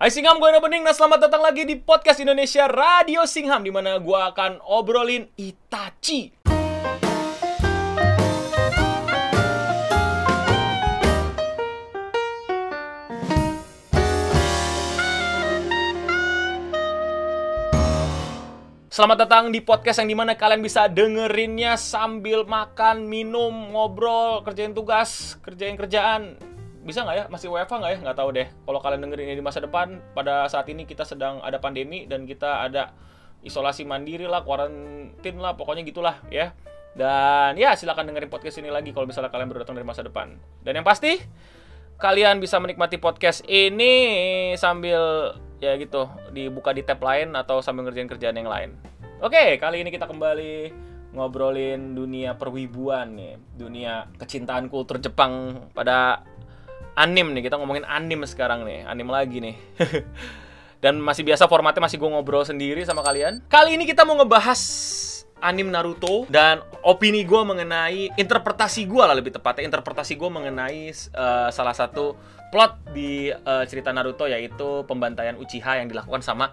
Hai Singham, gue Ena Bening. Nah, selamat datang lagi di podcast Indonesia Radio Singham, di mana gue akan obrolin Itachi. Selamat datang di podcast yang di mana kalian bisa dengerinnya sambil makan, minum, ngobrol, kerjain tugas, kerjain kerjaan, bisa nggak ya? Masih WFH nggak ya? Nggak tahu deh. Kalau kalian dengerin ini di masa depan pada saat ini kita sedang ada pandemi dan kita ada isolasi mandiri lah kuarantin lah pokoknya gitulah ya. Dan ya silakan dengerin podcast ini lagi kalau misalnya kalian baru datang dari masa depan. Dan yang pasti kalian bisa menikmati podcast ini sambil ya gitu dibuka di tab lain atau sambil ngerjain kerjaan yang lain. Oke kali ini kita kembali ngobrolin dunia perwibuan nih dunia kecintaan kultur Jepang pada anim nih kita ngomongin anim sekarang nih anim lagi nih dan masih biasa formatnya masih gue ngobrol sendiri sama kalian kali ini kita mau ngebahas anim Naruto dan opini gue mengenai interpretasi gue lah lebih tepatnya interpretasi gue mengenai uh, salah satu plot di uh, cerita Naruto yaitu pembantaian Uchiha yang dilakukan sama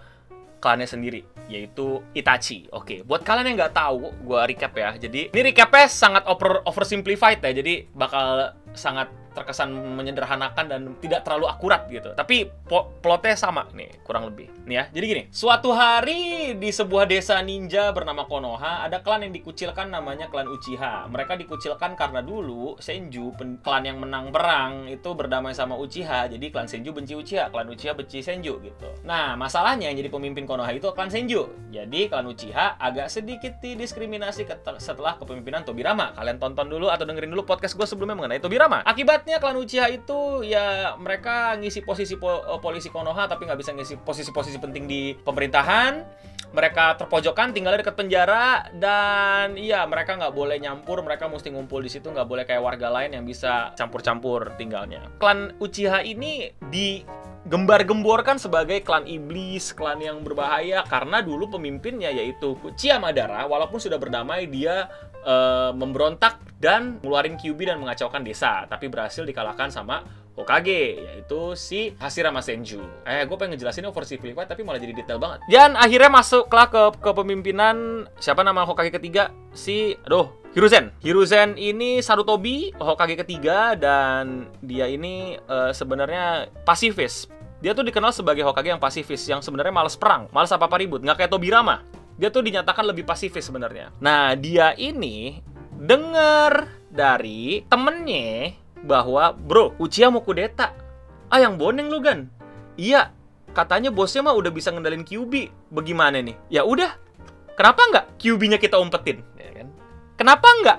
klannya sendiri yaitu Itachi. Oke, buat kalian yang nggak tahu, gue recap ya. Jadi ini recapnya sangat over oversimplified ya. Jadi bakal sangat terkesan menyederhanakan dan tidak terlalu akurat gitu. Tapi plotnya sama nih, kurang lebih. Nih ya, jadi gini. Suatu hari di sebuah desa ninja bernama Konoha, ada klan yang dikucilkan namanya klan Uchiha. Mereka dikucilkan karena dulu Senju, klan yang menang perang, itu berdamai sama Uchiha. Jadi klan Senju benci Uchiha, klan Uchiha benci Senju gitu. Nah, masalahnya jadi pemimpin Konoha itu klan Senju. Jadi klan Uchiha agak sedikit didiskriminasi setelah kepemimpinan Tobirama. Kalian tonton dulu atau dengerin dulu podcast gue sebelumnya mengenai Tobirama. Akibat Ibaratnya klan Uchiha itu ya mereka ngisi posisi po eh, polisi Konoha tapi nggak bisa ngisi posisi-posisi penting di pemerintahan. Mereka terpojokan, tinggalnya dekat penjara dan iya mereka nggak boleh nyampur, mereka mesti ngumpul di situ, nggak boleh kayak warga lain yang bisa campur-campur tinggalnya. Klan Uchiha ini di gembar-gemborkan sebagai klan iblis, klan yang berbahaya karena dulu pemimpinnya yaitu Uchiha Madara walaupun sudah berdamai dia uh, memberontak dan ngeluarin Kyuubi dan mengacaukan desa, tapi berhasil dikalahkan sama Hokage, yaitu si Hashirama Senju. Eh, gue pengen ngejelasin oversimplified tapi malah jadi detail banget. Dan akhirnya masuklah ke kepemimpinan siapa nama Hokage ketiga? Si, aduh, Hiruzen. Hiruzen ini Sarutobi, Hokage ketiga dan dia ini uh, sebenarnya pasifis. Dia tuh dikenal sebagai Hokage yang pasifis, yang sebenarnya males perang, males apa-apa ribut, nggak kayak Tobirama dia tuh dinyatakan lebih pasifis sebenarnya. Nah, dia ini dengar dari temennya bahwa, bro, Uchiha mau kudeta. Ah, yang boneng lu, Gan. Iya, katanya bosnya mah udah bisa ngendalin Kyubi. Bagaimana nih? Ya udah, kenapa nggak Kyubi-nya kita umpetin? Ya kan? Kenapa nggak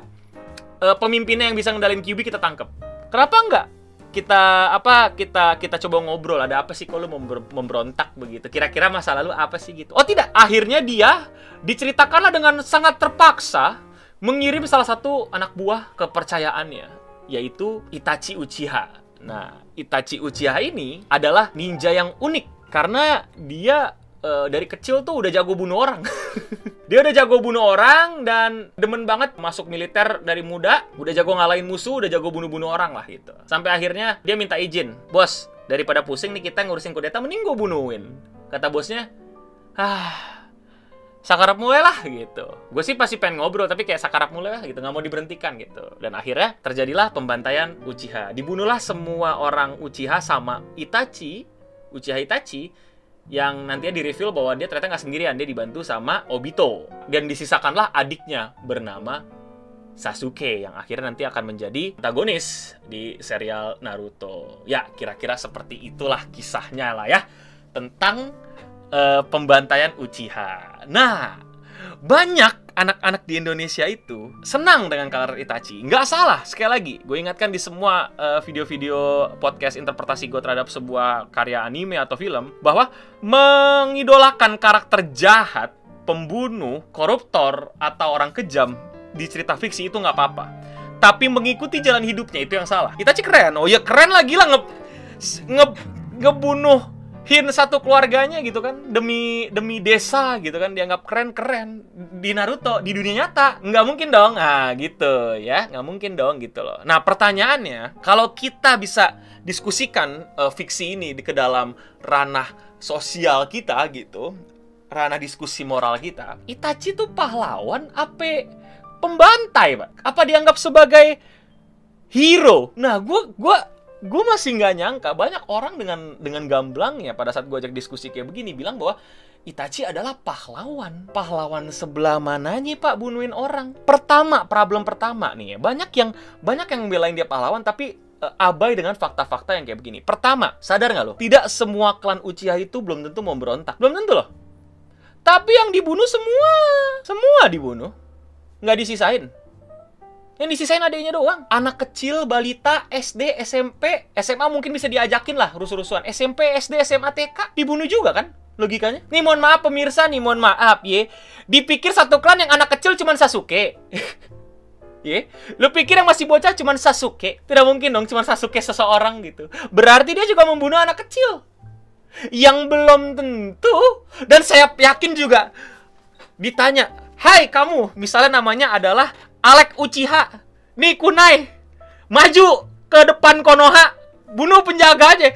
uh, pemimpinnya yang bisa ngendalin Kyubi kita tangkep? Kenapa nggak kita apa kita kita coba ngobrol ada apa sih kalau member, memberontak begitu? Kira-kira masa lalu apa sih gitu? Oh tidak. Akhirnya dia diceritakanlah dengan sangat terpaksa mengirim salah satu anak buah kepercayaannya yaitu Itachi Uchiha. Nah Itachi Uchiha ini adalah ninja yang unik karena dia uh, dari kecil tuh udah jago bunuh orang. dia udah jago bunuh orang dan demen banget masuk militer dari muda, udah jago ngalahin musuh, udah jago bunuh-bunuh orang lah gitu. Sampai akhirnya dia minta izin, "Bos, daripada pusing nih kita ngurusin kudeta, mending gue bunuhin." Kata bosnya, "Ah, sakarap mulai lah gitu. Gue sih pasti pengen ngobrol tapi kayak sakarap mulai lah gitu, nggak mau diberhentikan gitu. Dan akhirnya terjadilah pembantaian Uchiha. Dibunuhlah semua orang Uchiha sama Itachi, Uchiha Itachi yang nantinya di reveal bahwa dia ternyata nggak sendirian dia dibantu sama Obito. Dan disisakanlah adiknya bernama Sasuke yang akhirnya nanti akan menjadi antagonis di serial Naruto. Ya kira-kira seperti itulah kisahnya lah ya tentang uh, pembantaian Uchiha. Nah banyak anak-anak di Indonesia itu senang dengan karakter Itachi. Nggak salah, sekali lagi, gue ingatkan di semua uh, video-video podcast interpretasi gue terhadap sebuah karya anime atau film, bahwa mengidolakan karakter jahat, pembunuh, koruptor, atau orang kejam di cerita fiksi itu nggak apa-apa. Tapi mengikuti jalan hidupnya itu yang salah. Itachi keren, oh ya keren lagi lah nge, nge, ngebunuh hin satu keluarganya gitu kan demi demi desa gitu kan dianggap keren keren di Naruto di dunia nyata nggak mungkin dong. Ah gitu ya nggak mungkin dong gitu loh. Nah pertanyaannya kalau kita bisa diskusikan uh, fiksi ini di ke dalam ranah sosial kita gitu ranah diskusi moral kita Itachi tuh pahlawan apa pembantai pak? Apa dianggap sebagai hero? Nah gue gua gue masih nggak nyangka banyak orang dengan dengan gamblangnya pada saat gue ajak diskusi kayak begini bilang bahwa Itachi adalah pahlawan. Pahlawan sebelah mananya Pak bunuhin orang? Pertama, problem pertama nih ya. Banyak yang banyak yang belain dia pahlawan tapi uh, abai dengan fakta-fakta yang kayak begini. Pertama, sadar nggak lo? Tidak semua klan Uchiha itu belum tentu mau berontak. Belum tentu loh. Tapi yang dibunuh semua, semua dibunuh. Nggak disisain. Yang disisain adanya doang. Anak kecil, balita, SD, SMP, SMA mungkin bisa diajakin lah rusuh-rusuhan. SMP, SD, SMA, TK dibunuh juga kan? Logikanya. Nih mohon maaf pemirsa nih, mohon maaf ye. Dipikir satu klan yang anak kecil cuma Sasuke. ye. Lu pikir yang masih bocah cuma Sasuke? Tidak mungkin dong cuma Sasuke seseorang gitu. Berarti dia juga membunuh anak kecil. Yang belum tentu dan saya yakin juga ditanya, "Hai kamu," misalnya namanya adalah Alek Uchiha. Nih Kunai. Maju ke depan Konoha. Bunuh penjaga aja.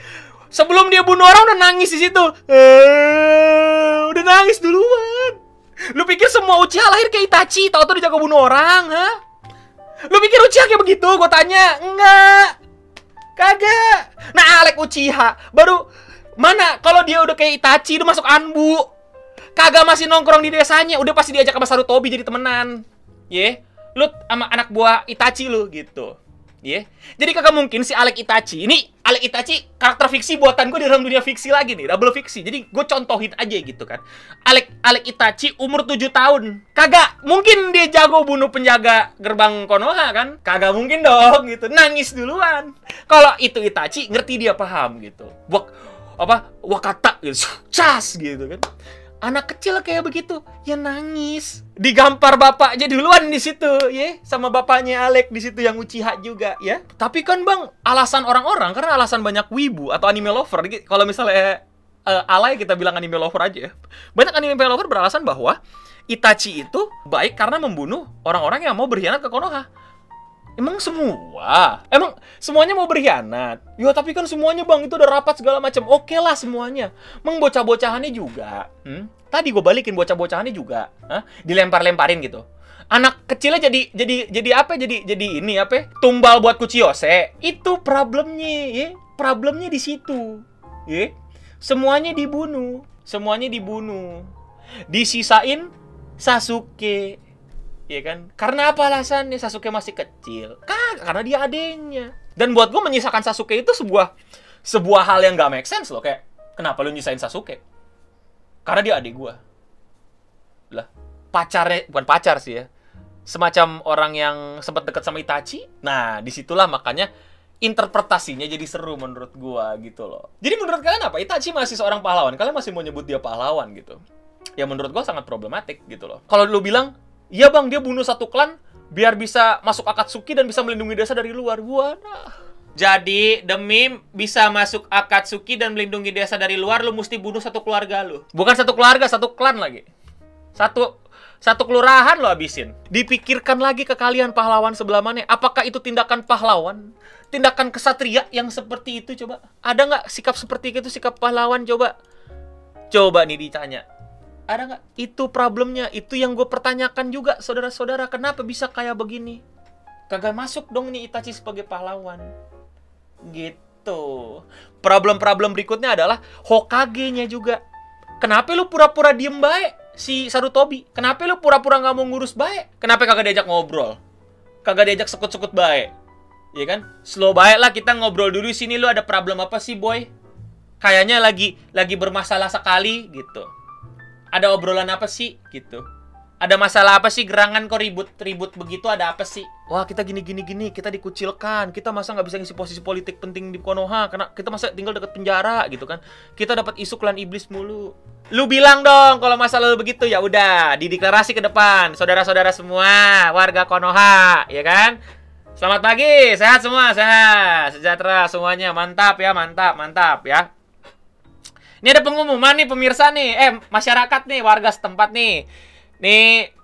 Sebelum dia bunuh orang udah nangis di situ. Eh, udah nangis duluan. Lu pikir semua Uchiha lahir kayak Itachi, tau tuh dijaga bunuh orang, ha? Lu pikir Uchiha kayak begitu? Gue tanya. Enggak. Kagak. Nah, Alek Uchiha baru mana kalau dia udah kayak Itachi udah masuk Anbu. Kagak masih nongkrong di desanya, udah pasti diajak sama Sarutobi jadi temenan. Ye. Yeah lu sama anak buah Itachi lu gitu. Ya. Yeah. Jadi kagak mungkin si Alek Itachi. Ini Alek Itachi karakter fiksi buatan gue di dalam dunia fiksi lagi nih, double fiksi. Jadi gue contohin aja gitu kan. Alek Alek Itachi umur 7 tahun. Kagak mungkin dia jago bunuh penjaga gerbang Konoha kan? Kagak mungkin dong gitu. Nangis duluan. Kalau itu Itachi ngerti dia paham gitu. Wak apa wakata gitu. Cas gitu kan anak kecil kayak begitu. Ya nangis. Digampar bapaknya duluan di situ ya. Sama bapaknya Alek di situ yang Uchiha juga ya. Tapi kan bang alasan orang-orang karena alasan banyak wibu atau anime lover. Kalau misalnya uh, alay kita bilang anime lover aja ya. Banyak anime lover beralasan bahwa Itachi itu baik karena membunuh orang-orang yang mau berkhianat ke Konoha Emang semua? Emang semuanya mau berkhianat? Ya tapi kan semuanya bang itu udah rapat segala macam. Oke lah semuanya. Emang bocah-bocahannya juga. Hmm? Tadi gue balikin bocah-bocahannya juga. Hah? Dilempar-lemparin gitu. Anak kecilnya jadi jadi jadi apa? Jadi jadi ini apa? Tumbal buat kuciyose. Itu problemnya, ya. Problemnya di situ. Ya. Semuanya dibunuh. Semuanya dibunuh. Disisain Sasuke ya kan? Karena apa alasannya Sasuke masih kecil? Kan karena dia adenya. Dan buat gue menyisakan Sasuke itu sebuah sebuah hal yang gak make sense loh kayak kenapa lu nyisain Sasuke? Karena dia adik gue. Lah, pacarnya bukan pacar sih ya. Semacam orang yang sempat dekat sama Itachi. Nah, di situlah makanya interpretasinya jadi seru menurut gua gitu loh. Jadi menurut kalian apa? Itachi masih seorang pahlawan. Kalian masih mau nyebut dia pahlawan gitu. Ya menurut gua sangat problematik gitu loh. Kalau lu bilang Iya bang, dia bunuh satu klan biar bisa masuk Akatsuki dan bisa melindungi desa dari luar. Wadah. Jadi demi bisa masuk Akatsuki dan melindungi desa dari luar, lu mesti bunuh satu keluarga lu. Bukan satu keluarga, satu klan lagi. Satu satu kelurahan lo habisin. Dipikirkan lagi ke kalian pahlawan sebelah mana. Apakah itu tindakan pahlawan? Tindakan kesatria yang seperti itu coba? Ada nggak sikap seperti itu sikap pahlawan coba? Coba nih ditanya ada nggak? Itu problemnya itu yang gue pertanyakan juga saudara-saudara kenapa bisa kayak begini? Kagak masuk dong nih Itachi sebagai pahlawan. Gitu. Problem-problem berikutnya adalah Hokage-nya juga. Kenapa lu pura-pura diem baik si Sarutobi? Kenapa lu pura-pura nggak mau ngurus baik? Kenapa kagak diajak ngobrol? Kagak diajak sekut-sekut baik. Ya kan? Slow baik lah kita ngobrol dulu sini lu ada problem apa sih boy? Kayaknya lagi lagi bermasalah sekali gitu ada obrolan apa sih? Gitu. Ada masalah apa sih? Gerangan kok ribut-ribut begitu? Ada apa sih? Wah kita gini gini gini kita dikucilkan. Kita masa nggak bisa ngisi posisi politik penting di Konoha? Karena kita masa tinggal dekat penjara gitu kan. Kita dapat isu klan iblis mulu. Lu bilang dong kalau masalah lu begitu. Ya udah dideklarasi ke depan. Saudara-saudara semua warga Konoha ya kan? Selamat pagi sehat semua sehat. Sejahtera semuanya. Mantap ya mantap mantap ya Ini ada pengumuman nih pemirsa nih, eh masyarakat nih, warga setempat nih. Nih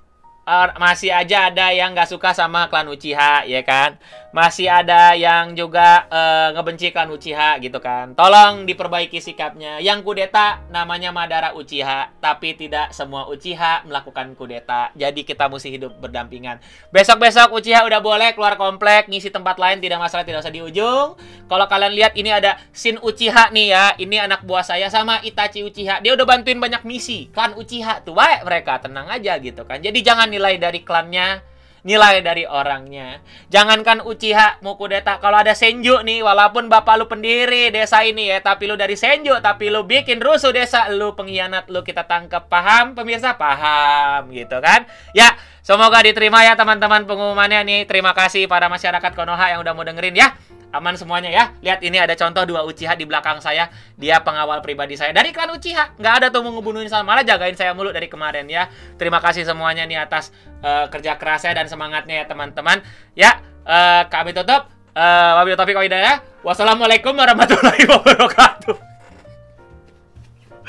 masih aja ada yang nggak suka sama klan Uchiha, ya kan? Masih ada yang juga uh, ngebenci klan Uchiha gitu kan. Tolong diperbaiki sikapnya. Yang kudeta namanya Madara Uchiha, tapi tidak semua Uchiha melakukan kudeta. Jadi kita mesti hidup berdampingan. Besok-besok Uchiha udah boleh keluar komplek, ngisi tempat lain tidak masalah, tidak usah di ujung. Kalau kalian lihat ini ada Shin Uchiha nih ya. Ini anak buah saya sama Itachi Uchiha. Dia udah bantuin banyak misi. Klan Uchiha tuh baik mereka, tenang aja gitu kan. Jadi jangan nilai dari klannya, nilai dari orangnya. Jangankan Uchiha mau kudeta, kalau ada Senju nih, walaupun bapak lu pendiri desa ini ya, tapi lu dari Senju, tapi lu bikin rusuh desa, lu pengkhianat, lu kita tangkap. Paham pemirsa? Paham gitu kan? Ya, semoga diterima ya teman-teman pengumumannya nih. Terima kasih para masyarakat Konoha yang udah mau dengerin ya aman semuanya ya. Lihat ini ada contoh dua Uchiha di belakang saya. Dia pengawal pribadi saya dari klan Uchiha. Nggak ada tuh mau ngebunuhin saya, malah jagain saya mulu dari kemarin ya. Terima kasih semuanya nih atas uh, kerja kerasnya dan semangatnya ya teman-teman. Ya, uh, kami tutup. Uh, wabillahi taufiq ya. Wassalamualaikum warahmatullahi wabarakatuh.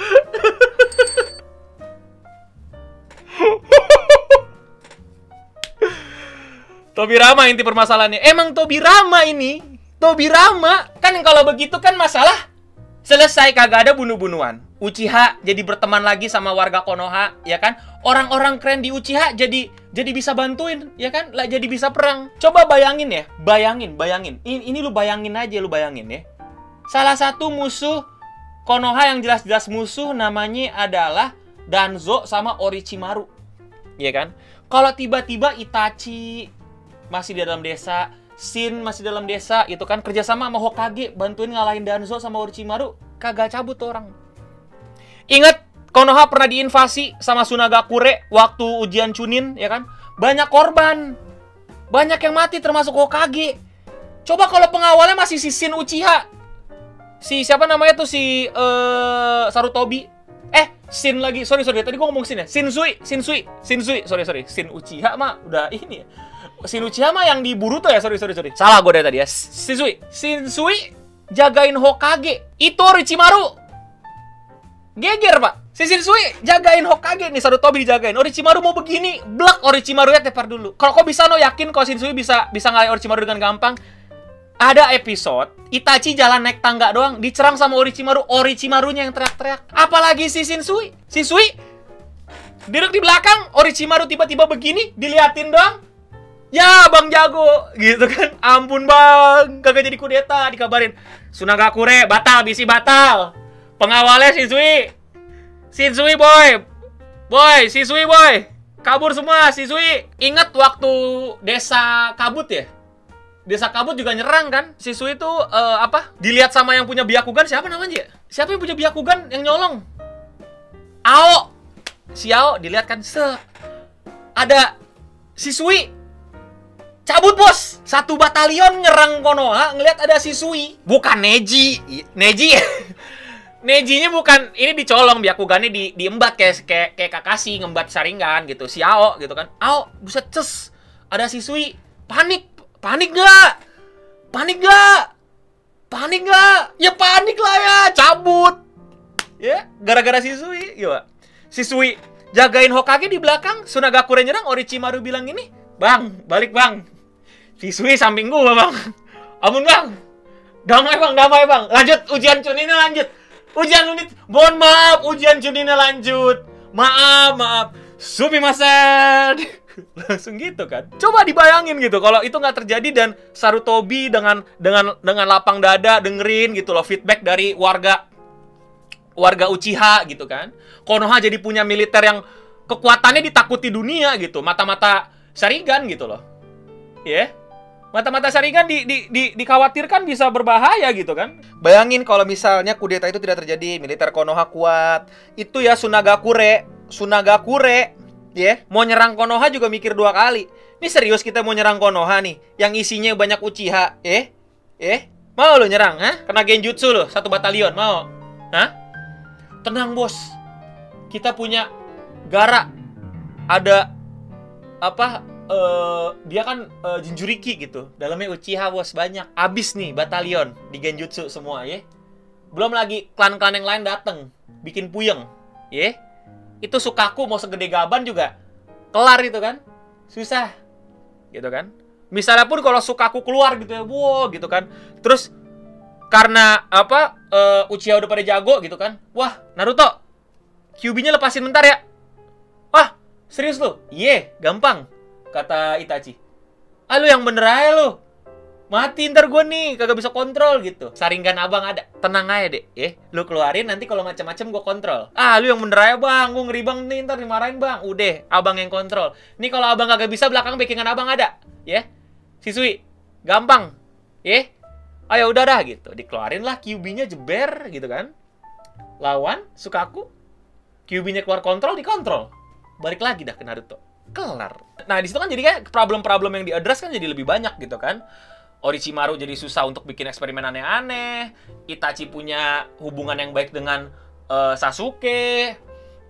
Tobi Rama inti permasalahannya. Emang Tobi Rama ini Tobirama kan kalau begitu kan masalah selesai kagak ada bunuh-bunuhan. Uchiha jadi berteman lagi sama warga Konoha, ya kan? Orang-orang keren di Uchiha jadi jadi bisa bantuin, ya kan? Lah jadi bisa perang. Coba bayangin ya, bayangin, bayangin. Ini, ini lu bayangin aja, lu bayangin ya. Salah satu musuh Konoha yang jelas-jelas musuh namanya adalah Danzo sama Orochimaru. Ya kan? Kalau tiba-tiba Itachi masih di dalam desa, Shin masih dalam desa itu kan kerjasama sama Hokage bantuin ngalahin Danzo sama Orochimaru kagak cabut tuh orang. Ingat Konoha pernah diinvasi sama Sunagakure waktu ujian Chunin ya kan? Banyak korban. Banyak yang mati termasuk Hokage. Coba kalau pengawalnya masih si Shin Uchiha. Si siapa namanya tuh si uh, Sarutobi. Shin lagi. Sorry, sorry. Tadi gua ngomong Shin ya. Shinsui, Shinsui, Shinsui. Sorry, sorry. Shin Uchiha mah udah ini ya Shinuchiyama yang diburu tuh ya, sorry sorry sorry. Salah gue dari tadi ya. Shinsui. Shinsui jagain Hokage. Itu Orochimaru. Geger, Pak. Si Shinsui jagain Hokage nih, Sarutobi dijagain. Orochimaru mau begini, blak Orochimaru ya tepar dulu. Kalau kok bisa no yakin kalau Shinsui bisa bisa ngalahin Orochimaru dengan gampang? Ada episode Itachi jalan naik tangga doang dicerang sama Orochimaru, Orochimarunya yang teriak-teriak. Apalagi si Shinsui. Shinsui duduk di belakang, Orochimaru tiba-tiba begini, diliatin doang, Ya Bang Jago gitu kan. Ampun Bang, kagak jadi kudeta dikabarin. Sunagakure batal, bisi batal. Pengawalnya Sisui. Sisui boy. Boy, Sisui boy. Kabur semua Sisui. Ingat waktu desa kabut ya? Desa kabut juga nyerang kan? Sisui itu uh, apa? Dilihat sama yang punya biakugan siapa namanya? Siapa yang punya biakugan yang nyolong? Ao. Si Ao dilihat kan se ada Sisui Cabut bos, satu batalion nyerang Konoha ngelihat ada Sisui, bukan Neji, Neji Nejinya bukan ini dicolong biakugane di diembat kayak kayak kayak Kakashi ngembat saringan gitu. Si Ao gitu kan. Ao buset ces. Ada Sisui. Panik. Panik gak? Panik gak? Panik gak? Ya panik lah ya. Cabut. Ya, gara-gara Sisui. Iya, Sisui jagain Hokage di belakang. Sunagakure nyerang. Orochimaru bilang ini, Bang, balik bang. Siswi samping gua bang. Ampun bang. Damai bang, damai bang. Lanjut ujian cuninnya lanjut. Ujian unit. Mohon maaf, ujian cuninnya lanjut. Maaf, maaf. Supi masen. Langsung gitu kan. Coba dibayangin gitu kalau itu nggak terjadi dan Sarutobi dengan dengan dengan lapang dada dengerin gitu loh feedback dari warga warga Uchiha gitu kan. Konoha jadi punya militer yang kekuatannya ditakuti dunia gitu. Mata-mata Sharingan gitu loh. Ya. Yeah? mata-mata saringan di, di, di, dikhawatirkan bisa berbahaya gitu kan. Bayangin kalau misalnya kudeta itu tidak terjadi, militer Konoha kuat. Itu ya Sunagakure, Sunagakure, ya, mau nyerang Konoha juga mikir dua kali. Ini serius kita mau nyerang Konoha nih, yang isinya banyak Uchiha, eh? Eh? Mau lo nyerang, ha? Kena genjutsu lo, satu batalion, mau? Hah? Tenang, bos. Kita punya Gara. Ada apa uh, dia kan uh, Jinjuriki gitu. Dalamnya Uchiha bos banyak. Abis nih batalion di Genjutsu semua ya. Belum lagi klan-klan yang lain dateng. bikin puyeng, ya. Itu Sukaku mau segede gaban juga kelar itu kan. Susah. Gitu kan. Misalnya pun kalau Sukaku keluar gitu ya, wow gitu kan. Terus karena apa uh, Uchiha udah pada jago gitu kan. Wah, Naruto QB-nya lepasin bentar ya. Wah, serius lu? Iya, gampang. Kata Itachi. Ah, lu yang bener aja lu mati ntar gue nih kagak bisa kontrol gitu. Saringan abang ada. Tenang aja deh eh lu keluarin nanti kalau macam-macam gue kontrol. Ah lu yang bener aja bang. Gue ngeri bang nih ntar dimarahin bang. Udah abang yang kontrol. Nih kalau abang kagak bisa belakang backingan abang ada. Ya yeah? siswi gampang. Ya ayo udah dah gitu. Dikeluarin lah QB-nya jeber gitu kan. Lawan suka aku. QB-nya keluar kontrol dikontrol. Balik lagi dah ke Naruto. Kelar. Nah di situ kan jadi kan problem-problem yang diadres kan jadi lebih banyak gitu kan Orochimaru jadi susah untuk bikin eksperimen aneh-aneh. Itachi punya hubungan yang baik dengan uh, Sasuke.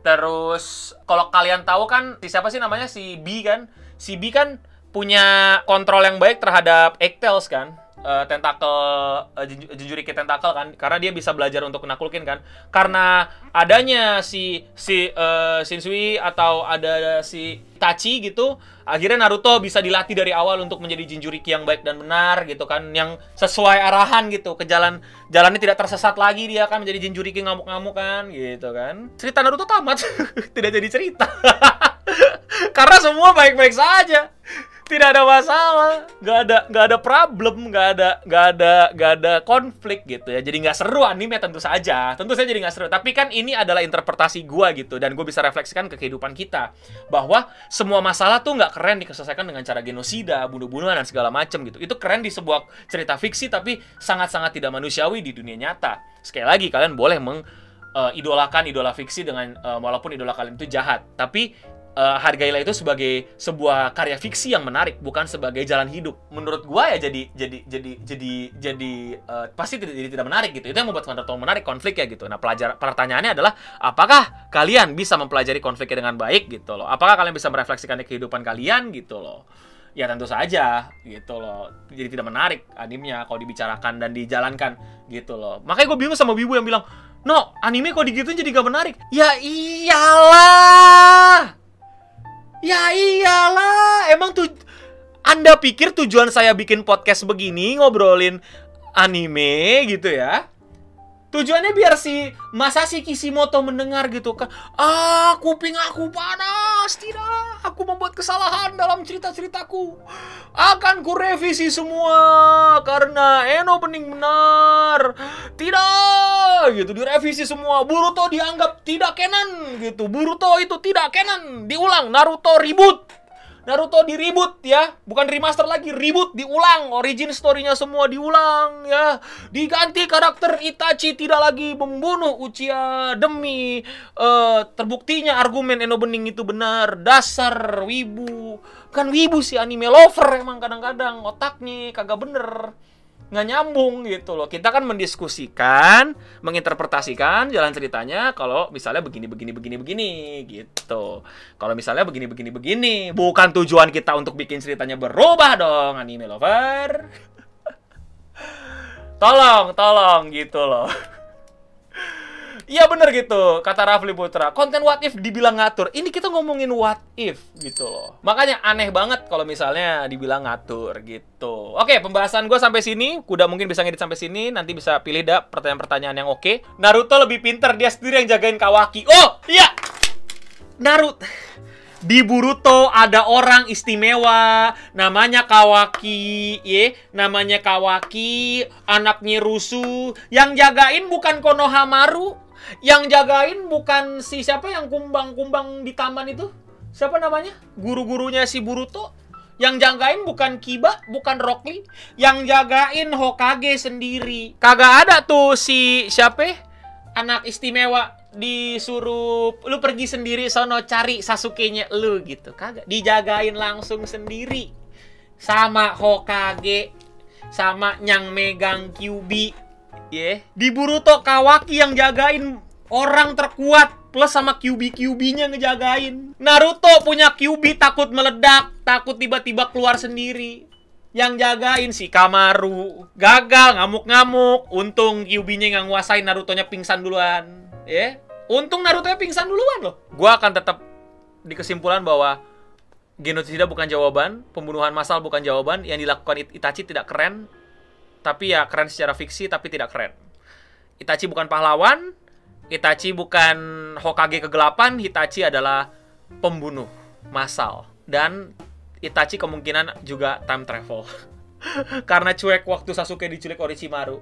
Terus kalau kalian tahu kan siapa sih namanya si B kan? Si B kan punya kontrol yang baik terhadap Egg-Tails kan? Uh, tentakel uh, Jinchuriki tentakel kan karena dia bisa belajar untuk nakulkin kan. Karena adanya si si uh, Shinsui atau ada si Tachi gitu akhirnya Naruto bisa dilatih dari awal untuk menjadi Jinchuriki yang baik dan benar gitu kan yang sesuai arahan gitu. Ke jalan jalannya tidak tersesat lagi dia kan menjadi Jinchuriki ngamuk-ngamuk kan gitu kan. Cerita Naruto tamat tidak jadi cerita. Karena semua baik-baik saja tidak ada masalah. Nggak ada nggak ada problem nggak ada nggak ada nggak ada konflik gitu ya. Jadi nggak seru anime tentu saja. Tentu saja jadi nggak seru. Tapi kan ini adalah interpretasi gue gitu dan gue bisa refleksikan ke kehidupan kita. Bahwa semua masalah tuh nggak keren diselesaikan dengan cara genosida bunuh-bunuhan dan segala macam gitu. Itu keren di sebuah cerita fiksi tapi sangat-sangat tidak manusiawi di dunia nyata. Sekali lagi kalian boleh meng uh, idolakan idola fiksi dengan uh, walaupun idola kalian itu jahat. Tapi uh, hargailah itu sebagai sebuah karya fiksi yang menarik bukan sebagai jalan hidup. Menurut gua ya jadi jadi jadi jadi jadi uh, pasti tidak jadi tidak menarik gitu. Itu yang membuat Naruto menarik konflik ya gitu. Nah pelajar pertanyaannya adalah apakah kalian bisa mempelajari konfliknya dengan baik gitu loh? Apakah kalian bisa merefleksikan kehidupan kalian gitu loh? Ya tentu saja gitu loh. Jadi tidak menarik animenya kalau dibicarakan dan dijalankan gitu loh. Makanya gue bingung sama wibu yang bilang no anime kok digituin jadi gak menarik? Ya iyalah Ya iyalah, emang tuh Anda pikir tujuan saya bikin podcast begini ngobrolin anime gitu ya? Tujuannya biar si Masashi Kishimoto mendengar gitu kan. Ah, kuping aku panas. Tidak, aku membuat kesalahan dalam cerita-ceritaku. Akan ku revisi semua karena Eno bening benar. Tidak, gitu direvisi semua. Boruto dianggap tidak canon gitu. Boruto itu tidak canon. Diulang Naruto ribut. Naruto di reboot ya, bukan remaster lagi, reboot diulang, origin story-nya semua diulang ya. Diganti karakter Itachi tidak lagi membunuh Uchiha demi uh, terbuktinya argumen Eno Bening itu benar. Dasar wibu. Kan wibu sih anime lover emang kadang-kadang otaknya kagak bener nggak nyambung gitu loh. Kita kan mendiskusikan, menginterpretasikan jalan ceritanya kalau misalnya begini begini begini begini gitu. Kalau misalnya begini begini begini, bukan tujuan kita untuk bikin ceritanya berubah dong anime lover. tolong, tolong gitu loh. Iya bener gitu, kata Rafli Putra. Konten what if dibilang ngatur. Ini kita ngomongin what if gitu loh. Makanya aneh banget kalau misalnya dibilang ngatur gitu. Oke, pembahasan gue sampai sini. Kuda mungkin bisa ngedit sampai sini. Nanti bisa pilih dah pertanyaan-pertanyaan yang oke. Naruto lebih pinter, dia sendiri yang jagain Kawaki. Oh, iya! Naruto di Boruto ada orang istimewa namanya Kawaki ye namanya Kawaki anaknya Rusu yang jagain bukan Konohamaru yang jagain bukan si siapa yang kumbang-kumbang di taman itu? Siapa namanya? Guru-gurunya si Buruto? Yang jagain bukan Kiba, bukan Rock Lee. Yang jagain Hokage sendiri. Kagak ada tuh si siapa? Anak istimewa disuruh lu pergi sendiri sono cari Sasuke-nya lu gitu. Kagak dijagain langsung sendiri. Sama Hokage sama yang megang Kyubi Yeah. Di Boruto Kawaki yang jagain orang terkuat plus sama QB-QB-nya ngejagain. Naruto punya QB takut meledak, takut tiba-tiba keluar sendiri. Yang jagain si Kamaru. Gagal, ngamuk-ngamuk. Untung QB-nya nggak nguasain Naruto-nya pingsan duluan. Ya. Yeah. Untung Naruto pingsan duluan loh. Gua akan tetap di kesimpulan bahwa genosida bukan jawaban, pembunuhan massal bukan jawaban, yang dilakukan Itachi tidak keren, tapi ya keren secara fiksi tapi tidak keren. Itachi bukan pahlawan, Itachi bukan Hokage kegelapan, Itachi adalah pembunuh massal dan Itachi kemungkinan juga time travel. Karena cuek waktu Sasuke diculik Orochimaru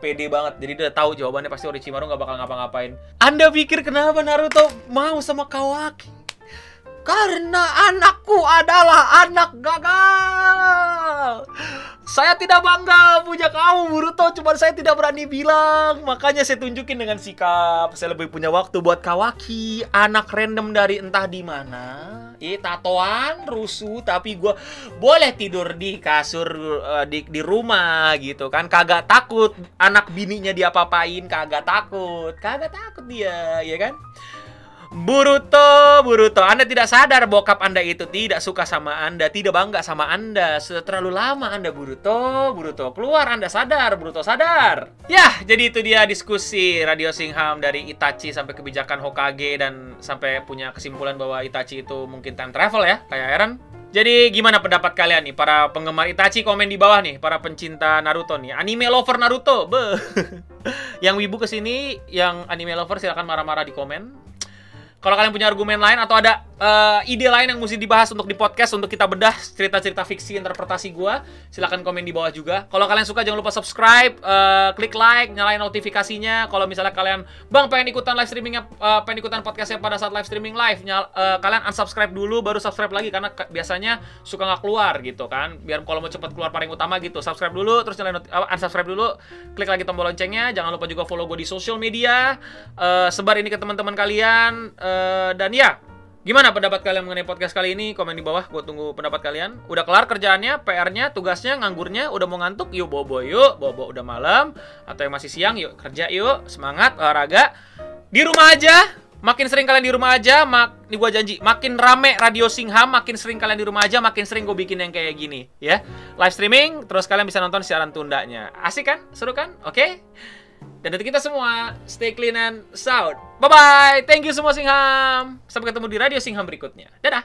pede banget. Jadi dia tahu jawabannya pasti Orochimaru nggak bakal ngapa-ngapain. Anda pikir kenapa Naruto mau sama Kawaki? Karena anakku adalah anak gagal. Saya tidak bangga punya kamu, Boruto. Cuma saya tidak berani bilang. Makanya saya tunjukin dengan sikap. Saya lebih punya waktu buat Kawaki. Anak random dari entah di mana. Eh, tatoan, rusuh, tapi gue boleh tidur di kasur uh, di, di rumah gitu kan. Kagak takut anak bininya diapa-apain, kagak takut. Kagak takut dia, ya kan? Buruto, Buruto, Anda tidak sadar bokap Anda itu tidak suka sama Anda, tidak bangga sama Anda. Sudah terlalu lama Anda Buruto, Buruto. Keluar Anda sadar, Buruto sadar. Ya, jadi itu dia diskusi Radio Singham dari Itachi sampai kebijakan Hokage dan sampai punya kesimpulan bahwa Itachi itu mungkin time travel ya, kayak Eren. Jadi gimana pendapat kalian nih para penggemar Itachi komen di bawah nih, para pencinta Naruto nih, anime lover Naruto. Be. yang wibu ke sini, yang anime lover silahkan marah-marah di komen. Kalau kalian punya argumen lain atau ada uh, ide lain yang mesti dibahas untuk di podcast untuk kita bedah cerita-cerita fiksi interpretasi gua, silahkan komen di bawah juga. Kalau kalian suka jangan lupa subscribe, uh, klik like, nyalain notifikasinya. Kalau misalnya kalian, bang pengen ikutan live streamingnya, uh, pengen ikutan podcastnya pada saat live streaming live, nyal, uh, kalian unsubscribe dulu, baru subscribe lagi karena biasanya suka nggak keluar gitu kan. Biar kalau mau cepet keluar paling utama gitu, subscribe dulu, terus nyalain uh, unsubscribe dulu, klik lagi tombol loncengnya. Jangan lupa juga follow gue di social media, uh, sebar ini ke teman-teman kalian. Uh, dan ya, Gimana pendapat kalian mengenai podcast kali ini? Komen di bawah, gue tunggu pendapat kalian. Udah kelar kerjaannya, PR-nya, tugasnya, nganggurnya, udah mau ngantuk, yuk bobo yuk, bobo udah malam, atau yang masih siang, yuk kerja yuk, semangat, olahraga. Di rumah aja, makin sering kalian di rumah aja, mak, ini gue janji, makin rame Radio Singham, makin sering kalian di rumah aja, makin sering gue bikin yang kayak gini, ya. Live streaming, terus kalian bisa nonton siaran tundanya. Asik kan? Seru kan? Oke? Okay? Dan untuk kita semua, stay clean and sound. Bye-bye. Thank you semua Singham. Sampai ketemu di Radio Singham berikutnya. Dadah.